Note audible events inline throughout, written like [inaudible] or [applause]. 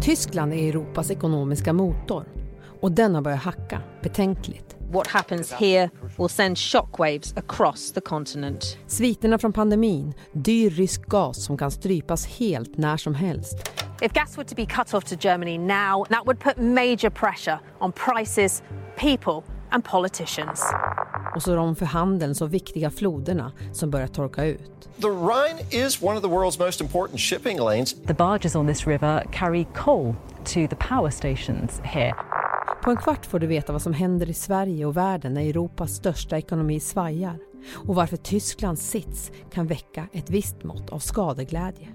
Tyskland är Europas ekonomiska motor och den har börjat hacka betänkligt. What happens here will send shockwaves across the continent. Sviterna från pandemin, dyr rysk gas som kan strypas helt när som helst. If gas were to be cut off to Germany now, that would put major pressure on prices, people and politicians. Och så de för handeln så viktiga floderna som börjar torka ut. The Rhine is one of the world's most important shipping lanes. The barges on this river carry coal to the power stations here. På en kvart får du veta vad som händer i Sverige och världen när Europas största ekonomi svajar och varför Tysklands sits kan väcka ett visst mått av skadeglädje.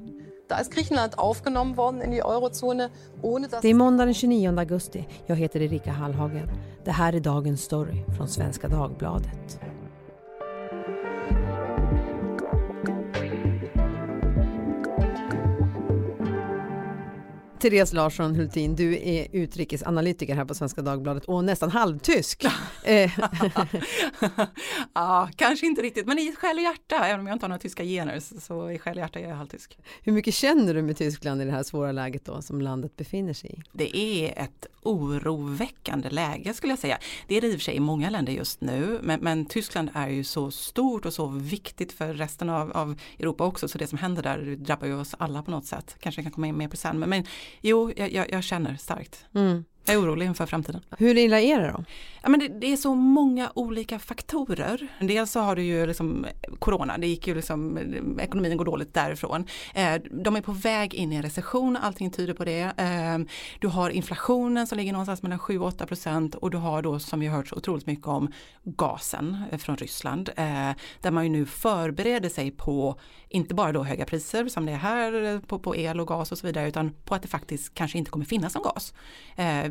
Da ist Griechenland aufgenommen worden in die Eurozone, ohne dass Det är måndag den 29 augusti. Jag heter Erika Hallhagen. Det här är dagens story från Svenska Dagbladet. Therese Larsson Hultin, du är utrikesanalytiker här på Svenska Dagbladet och nästan halvtysk. [laughs] Eh, [laughs] ja, kanske inte riktigt, men i själ och hjärta, även om jag inte har några tyska gener, så i själ och hjärta är jag halvtysk. Hur mycket känner du med Tyskland i det här svåra läget då som landet befinner sig i? Det är ett oroväckande läge skulle jag säga. Det är det i och för sig i många länder just nu, men, men Tyskland är ju så stort och så viktigt för resten av, av, Europa också, så det som händer där drabbar ju oss alla på något sätt. Kanske kan komma in mer på sen, men, men jo, jag, jag, jag känner starkt. Mm. Jag är orolig inför framtiden. Hur illa är det då? Ja, men det, det, är så många olika faktorer. Dels så har du ju liksom corona, det gick ju liksom, ekonomin går dåligt därifrån. Eh, de är på väg in i en recession, allting tyder på det. Eh, du har inflationen som ligger någonstans mellan 7-8 procent och du har då som vi har hört så otroligt mycket om gasen från Ryssland. Eh, där man ju nu förbereder sig på inte bara då höga priser som det är här på, på el och gas och så vidare utan på att det faktiskt kanske inte kommer finnas någon gas.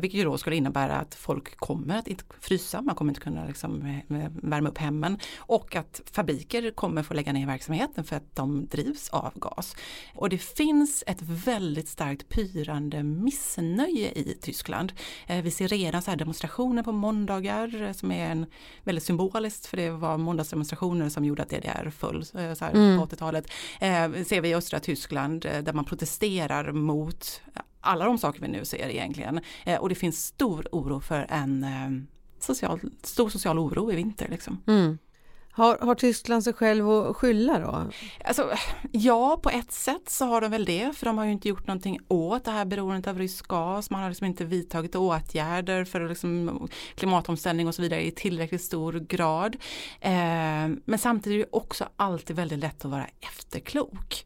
Eh, vilket ju då skulle innebära att folk kommer att inte frysa, man kommer inte kunna liksom eh, värma upp hemmen och att fabriker kommer få lägga ner verksamheten för att de drivs av gas. Och det finns ett väldigt starkt pyrande missnöje i Tyskland. Eh, vi ser redan så här demonstrationer på måndagar eh, som är en väldigt symboliskt för det var måndagsdemonstrationer som gjorde att DDR föll så här, mm. på 80-talet. Eh, ser vi i östra Tyskland där man protesterar mot alla de saker vi nu ser egentligen. Eh, och det finns stor oro för en eh, social, stor social oro i vinter. Liksom. Mm. Har, har Tyskland sig själv att skylla då? Alltså, ja, på ett sätt så har de väl det, för de har ju inte gjort någonting åt det här beroendet av rysk gas. Man har liksom inte vidtagit åtgärder för liksom klimatomställning och så vidare i tillräckligt stor grad. Eh, men samtidigt är det också alltid väldigt lätt att vara efterklok.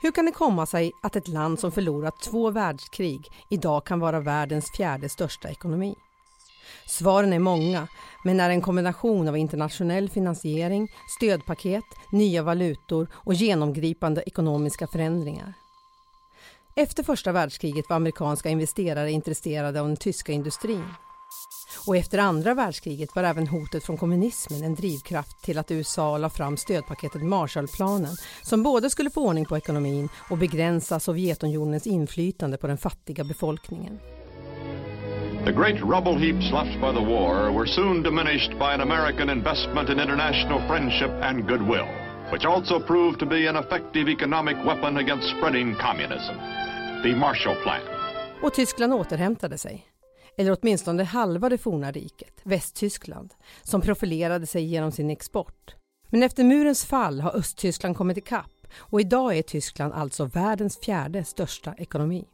Hur kan det komma sig att ett land som förlorat två världskrig idag kan vara världens fjärde största ekonomi? Svaren är många, men är en kombination av internationell finansiering, stödpaket, nya valutor och genomgripande ekonomiska förändringar. Efter första världskriget var amerikanska investerare intresserade av den tyska industrin. Och efter andra världskriget var även hotet från kommunismen en drivkraft till att USA la fram stödpaketet Marshallplanen som både skulle få ordning på ekonomin och begränsa Sovjetunionens inflytande på den fattiga befolkningen. The great rubble heaps left by the war were soon diminished by an American investment in international friendship and goodwill, which also proved to be an effective economic weapon against spreading communism. The Marshall Plan. Och Tyskland återhämtade sig eller åtminstone halva det forna riket, Västtyskland, som profilerade sig genom sin export. Men efter murens fall har Östtyskland kommit ikapp och idag är Tyskland alltså världens fjärde största ekonomi.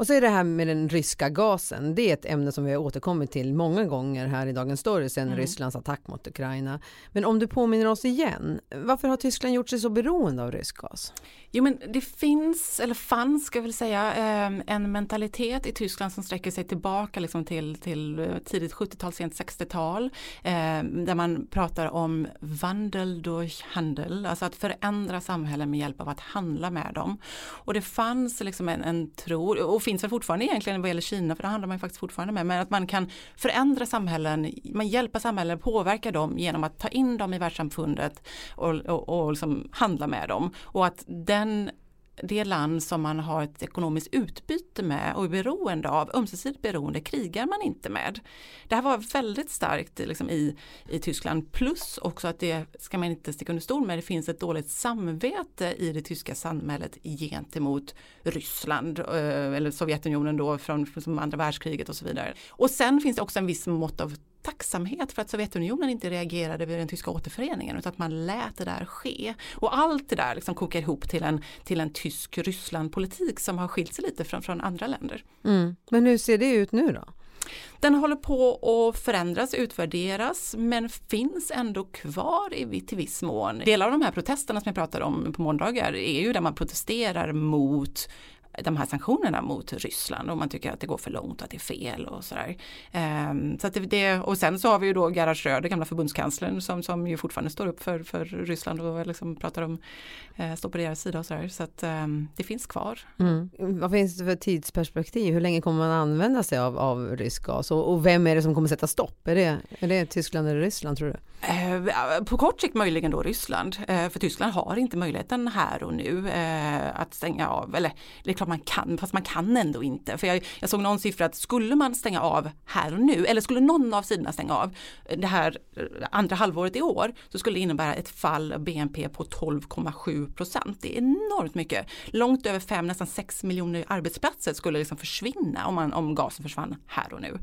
Och så är det här med den ryska gasen. Det är ett ämne som vi har återkommit till många gånger här i Dagens Story sedan mm. Rysslands attack mot Ukraina. Men om du påminner oss igen, varför har Tyskland gjort sig så beroende av rysk gas? Jo men det finns, eller fanns ska jag väl säga, ehm, en mentalitet i Tyskland som sträcker sig tillbaka liksom till, till eh, tidigt 70-tal, sent 60-tal. Ehm, där man pratar om vandel durch handel, alltså att förändra samhällen med hjälp av att handla med dem. Och det fanns liksom en, en tro, och finns väl fortfarande egentligen vad gäller Kina, för det handlar man ju faktiskt fortfarande med, men att man kan förändra samhällen, man hjälper samhällen, påverka dem genom att ta in dem i världssamfundet och, och, och liksom handla med dem. Och att den det land som man har ett ekonomiskt utbyte med och är beroende av, ömsesidigt beroende, krigar man inte med. Det här var väldigt starkt liksom, i, i Tyskland plus också att det ska man inte sticka under stol med, det finns ett dåligt samvete i det tyska samhället gentemot Ryssland eh, eller Sovjetunionen då från, från andra världskriget och så vidare. Och sen finns det också en viss mått av tacksamhet för att Sovjetunionen inte reagerade vid den tyska återföreningen utan att man lät det där ske. Och allt det där liksom kokar ihop till en, till en tysk Rysslandpolitik som har skilt sig lite från, från andra länder. Mm. Men hur ser det ut nu då? Den håller på att förändras, utvärderas men finns ändå kvar i, till viss mån. Delar av de här protesterna som jag pratade om på måndagar är ju där man protesterar mot de här sanktionerna mot Ryssland och man tycker att det går för långt och att det är fel och sådär. Um, så att det, det, och sen så har vi ju då Gerhard Schröder, gamla förbundskanslern som, som ju fortfarande står upp för, för Ryssland och liksom pratar om, uh, står på deras sida och sådär. Så att um, det finns kvar. Mm. Vad finns det för tidsperspektiv? Hur länge kommer man använda sig av, av rysk gas och, och vem är det som kommer sätta stopp? Är det, är det Tyskland eller Ryssland tror du? Uh, på kort sikt möjligen då Ryssland, uh, för Tyskland har inte möjligheten här och nu att stänga av, eller klart man kan, fast man kan ändå inte. För jag, jag såg någon siffra att skulle man stänga av här och nu, eller skulle någon av sidorna stänga av eh, det här eh, andra halvåret i år, så skulle det innebära ett fall av BNP på 12,7 procent. Det är enormt mycket. Långt över 5, nästan 6 miljoner arbetsplatser skulle liksom försvinna om, man, om gasen försvann här och nu.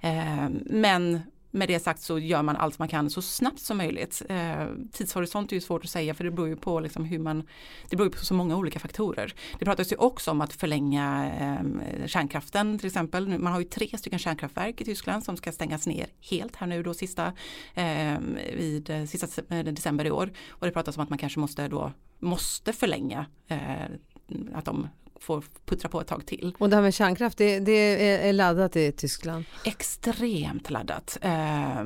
Eh, men med det sagt så gör man allt man kan så snabbt som möjligt. Eh, tidshorisont är ju svårt att säga för det beror ju på liksom hur man, det beror på så många olika faktorer. Det pratas ju också om att förlänga eh, kärnkraften till exempel. Man har ju tre stycken kärnkraftverk i Tyskland som ska stängas ner helt här nu då sista, eh, vid, eh, sista eh, december i år. Och det pratas om att man kanske måste då måste förlänga eh, att de får puttra på ett tag till. Och det här med kärnkraft, det, det är laddat i Tyskland? Extremt laddat. Eh,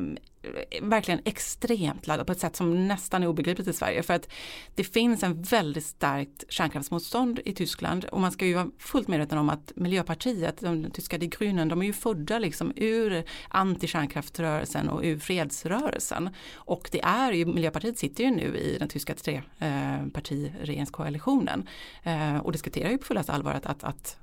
verkligen extremt laddad på ett sätt som nästan är obegripligt i Sverige. För att det finns en väldigt starkt kärnkraftsmotstånd i Tyskland och man ska ju vara fullt medveten om att Miljöpartiet, de tyska Die Grünen, de är ju födda liksom ur antikärnkraftsrörelsen och ur fredsrörelsen. Och det är ju, Miljöpartiet sitter ju nu i den tyska trepartiregeringskoalitionen eh, eh, och diskuterar ju på fullaste allvar att, att, att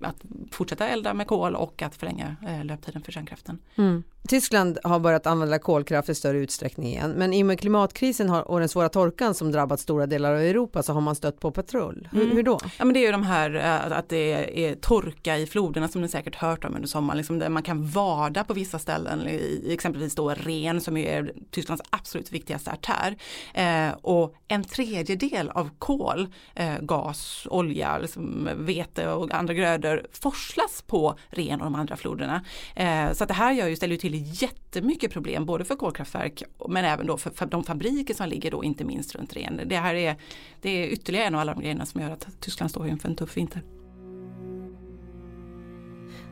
att fortsätta elda med kol och att förlänga eh, löptiden för kärnkraften. Mm. Tyskland har börjat använda kolkraft i större utsträckning igen men i och med klimatkrisen och den svåra torkan som drabbat stora delar av Europa så har man stött på patrull. Hur, mm. hur då? Ja, men det är ju de här eh, att det är torka i floderna som ni säkert hört om under sommaren. Liksom där man kan vada på vissa ställen, exempelvis då Ren som är Tysklands absolut viktigaste artär. Eh, och en tredjedel av kol, eh, gas, olja, liksom vete och andra grödor forslas på Ren och de andra floderna. Eh, så att det här gör ju, ställer ju till jättemycket problem både för kolkraftverk men även då för, för de fabriker som ligger då inte minst runt Ren. Det här är, det är ytterligare en av alla de grejerna som gör att Tyskland står inför en tuff vinter.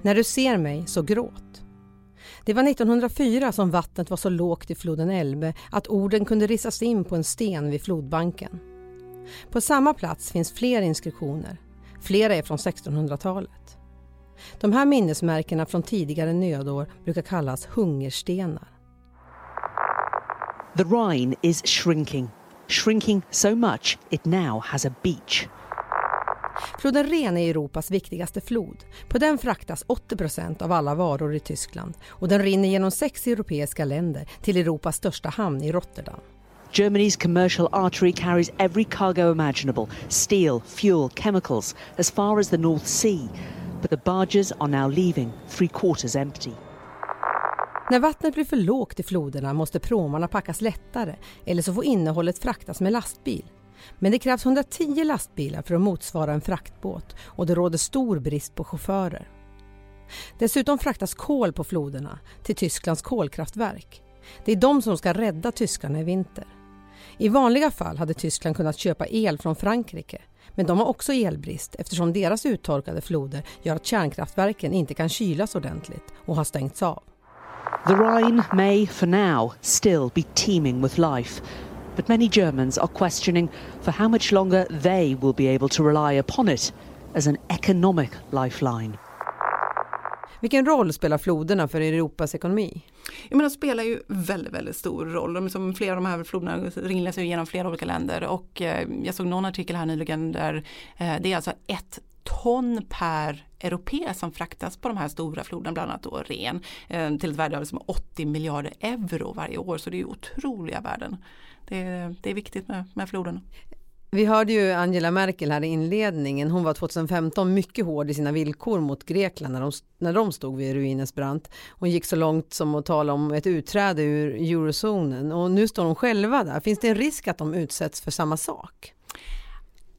När du ser mig så gråt. Det var 1904 som vattnet var så lågt i floden Elbe att orden kunde rissas in på en sten vid flodbanken. På samma plats finns fler inskriptioner. Flera är från 1600-talet. De här minnesmärkena från tidigare nödår brukar kallas hungerstenar. The Rhine is shrinking. Shrinking so much it now has a beach. Floden Ren är Europas viktigaste flod. På den fraktas 80% av alla varor i Tyskland och den rinner genom sex europeiska länder till Europas största hamn i Rotterdam. Germany's commercial artery carries every cargo imaginable steel, fuel, chemicals as far as the North Sea. But the barges are now leaving, three quarters empty. När vattnet blir för lågt i floderna måste pråmarna packas lättare eller så får innehållet fraktas med lastbil. Men det krävs 110 lastbilar för att motsvara en fraktbåt och det råder stor brist på chaufförer. Dessutom fraktas kol på floderna till Tysklands kolkraftverk. Det är de som ska rädda tyskarna i vinter. I vanliga fall hade Tyskland kunnat köpa el från Frankrike men de har också elbrist eftersom deras uttorkade floder gör att kärnkraftverken inte kan kylas ordentligt och har stängts av. The Rhine may, for now, still be teeming with life. But many Germans are questioning for how much longer they will be able to rely upon it as an economic lifeline. Vilken roll spelar floderna för Europas ekonomi? Jag menar, de spelar ju väldigt, väldigt stor roll. De som flera av de här floderna ringlar sig genom flera olika länder och eh, jag såg någon artikel här nyligen där eh, det är alltså ett ton per europé som fraktas på de här stora floderna, bland annat då ren, eh, till ett värde av liksom 80 miljarder euro varje år. Så det är ju otroliga värden. Det är, det är viktigt med, med floden. Vi hörde ju Angela Merkel här i inledningen. Hon var 2015 mycket hård i sina villkor mot Grekland när de, när de stod vid ruinens brant. Hon gick så långt som att tala om ett utträde ur eurozonen och nu står de själva där. Finns det en risk att de utsätts för samma sak?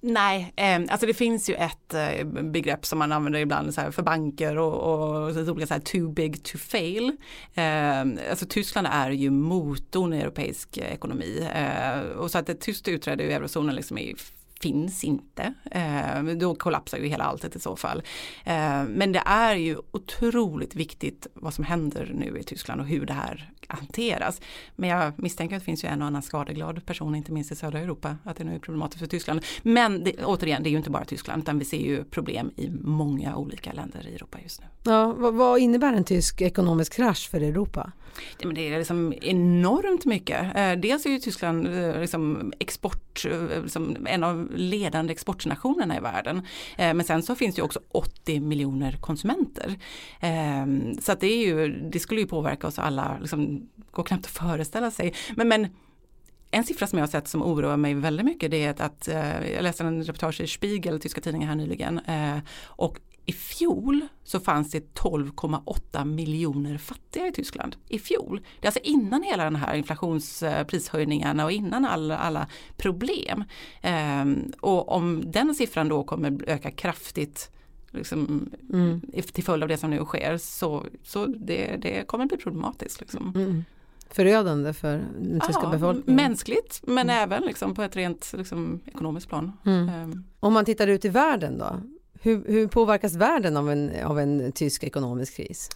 Nej, eh, alltså det finns ju ett eh, begrepp som man använder ibland så för banker och, och olika så här too big to fail. Eh, alltså Tyskland är ju motorn i europeisk eh, ekonomi eh, och så att ett tyskt utträde ur eurozonen liksom är finns inte. Eh, då kollapsar ju hela alltet i så fall. Eh, men det är ju otroligt viktigt vad som händer nu i Tyskland och hur det här hanteras. Men jag misstänker att det finns ju en och annan skadeglad person, inte minst i södra Europa, att det nu är problematiskt för Tyskland. Men det, återigen, det är ju inte bara Tyskland, utan vi ser ju problem i många olika länder i Europa just nu. Ja, vad, vad innebär en tysk ekonomisk krasch för Europa? Ja, men det är liksom enormt mycket. Eh, dels är ju Tyskland liksom export, liksom en av ledande exportnationerna i världen. Eh, men sen så finns det ju också 80 miljoner konsumenter. Ehm, så att det, är ju, det skulle ju påverka oss alla, liksom, går knappt att föreställa sig. Men, men en siffra som jag har sett som oroar mig väldigt mycket det är att, att jag läste en reportage i Spiegel, tyska tidningen här nyligen eh, och i fjol så fanns det 12,8 miljoner fattiga i Tyskland. I fjol. Det är alltså innan hela den här inflationsprishöjningarna och innan alla, alla problem. Ehm, och om den siffran då kommer öka kraftigt liksom, mm. till följd av det som nu sker så, så det, det kommer bli problematiskt. Liksom. Mm. Förödande för den tyska ja, befolkningen? Mänskligt men mm. även liksom, på ett rent liksom, ekonomiskt plan. Um. Om man tittar ut i världen då? Hur, hur påverkas världen av en, av en tysk ekonomisk kris?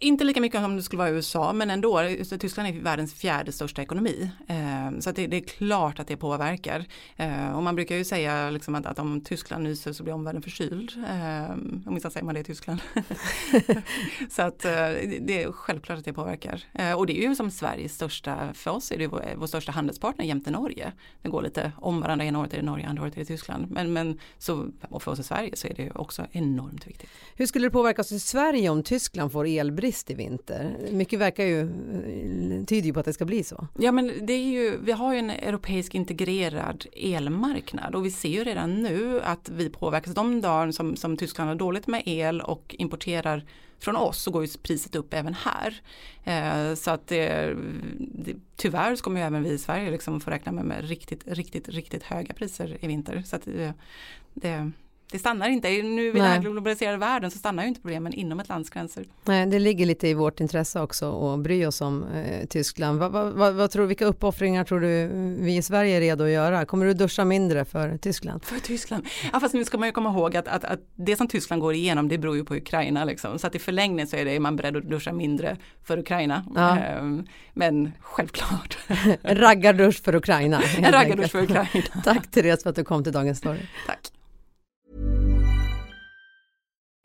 Inte lika mycket som det skulle vara i USA men ändå. Tyskland är världens fjärde största ekonomi. Eh, så det, det, är klart att det påverkar. Eh, och man brukar ju säga liksom att, att, om Tyskland nyser så blir omvärlden förkyld. Eh, om inte säger man det i Tyskland. [laughs] så att eh, det är självklart att det påverkar. Eh, och det är ju som Sveriges största, för oss är det vår, vår största handelspartner jämte Norge. Det går lite om varandra, ena året är det Norge, andra året är det Tyskland. Men, men så, och för oss i Sverige så är det också enormt viktigt. Hur skulle det påverka oss i Sverige om Tyskland får el elbrist i vinter. Mycket verkar ju, eh, tyder ju på att det ska bli så. Ja men det är ju, vi har ju en europeisk integrerad elmarknad och vi ser ju redan nu att vi påverkas. De dagar som, som Tyskland har dåligt med el och importerar från oss så går ju priset upp även här. Eh, så att det, det, tyvärr så kommer ju även vi i Sverige liksom få räkna med, med riktigt, riktigt, riktigt höga priser i vinter. Så att eh, det, det det stannar inte, nu i den här globaliserade världen så stannar ju inte problemen inom ett lands gränser. Nej, det ligger lite i vårt intresse också att bry oss om eh, Tyskland. Vad, vad, vad, vad, tror, vilka uppoffringar tror du vi i Sverige är redo att göra? Kommer du duscha mindre för Tyskland? För Tyskland? Ja, fast nu ska man ju komma ihåg att, att, att det som Tyskland går igenom det beror ju på Ukraina liksom. Så att i förlängningen så är, det, är man beredd att duscha mindre för Ukraina. Ja. Ehm, men självklart. [laughs] Raggardusch för Ukraina. [laughs] En raggardusch för Ukraina. [laughs] Tack Therese för att du kom till Dagens Story. Tack.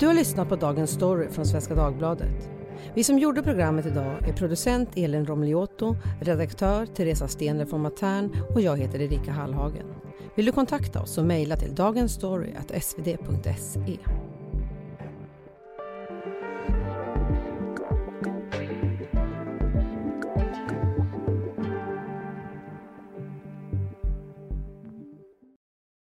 Du har lyssnat på dagens story från Svenska Dagbladet. Vi som gjorde programmet idag är producent Elin Romliotto, redaktör Teresa Stenler från Matern och jag heter Erika Hallhagen. Vill du kontakta oss så mejla till dagensstory.svd.se.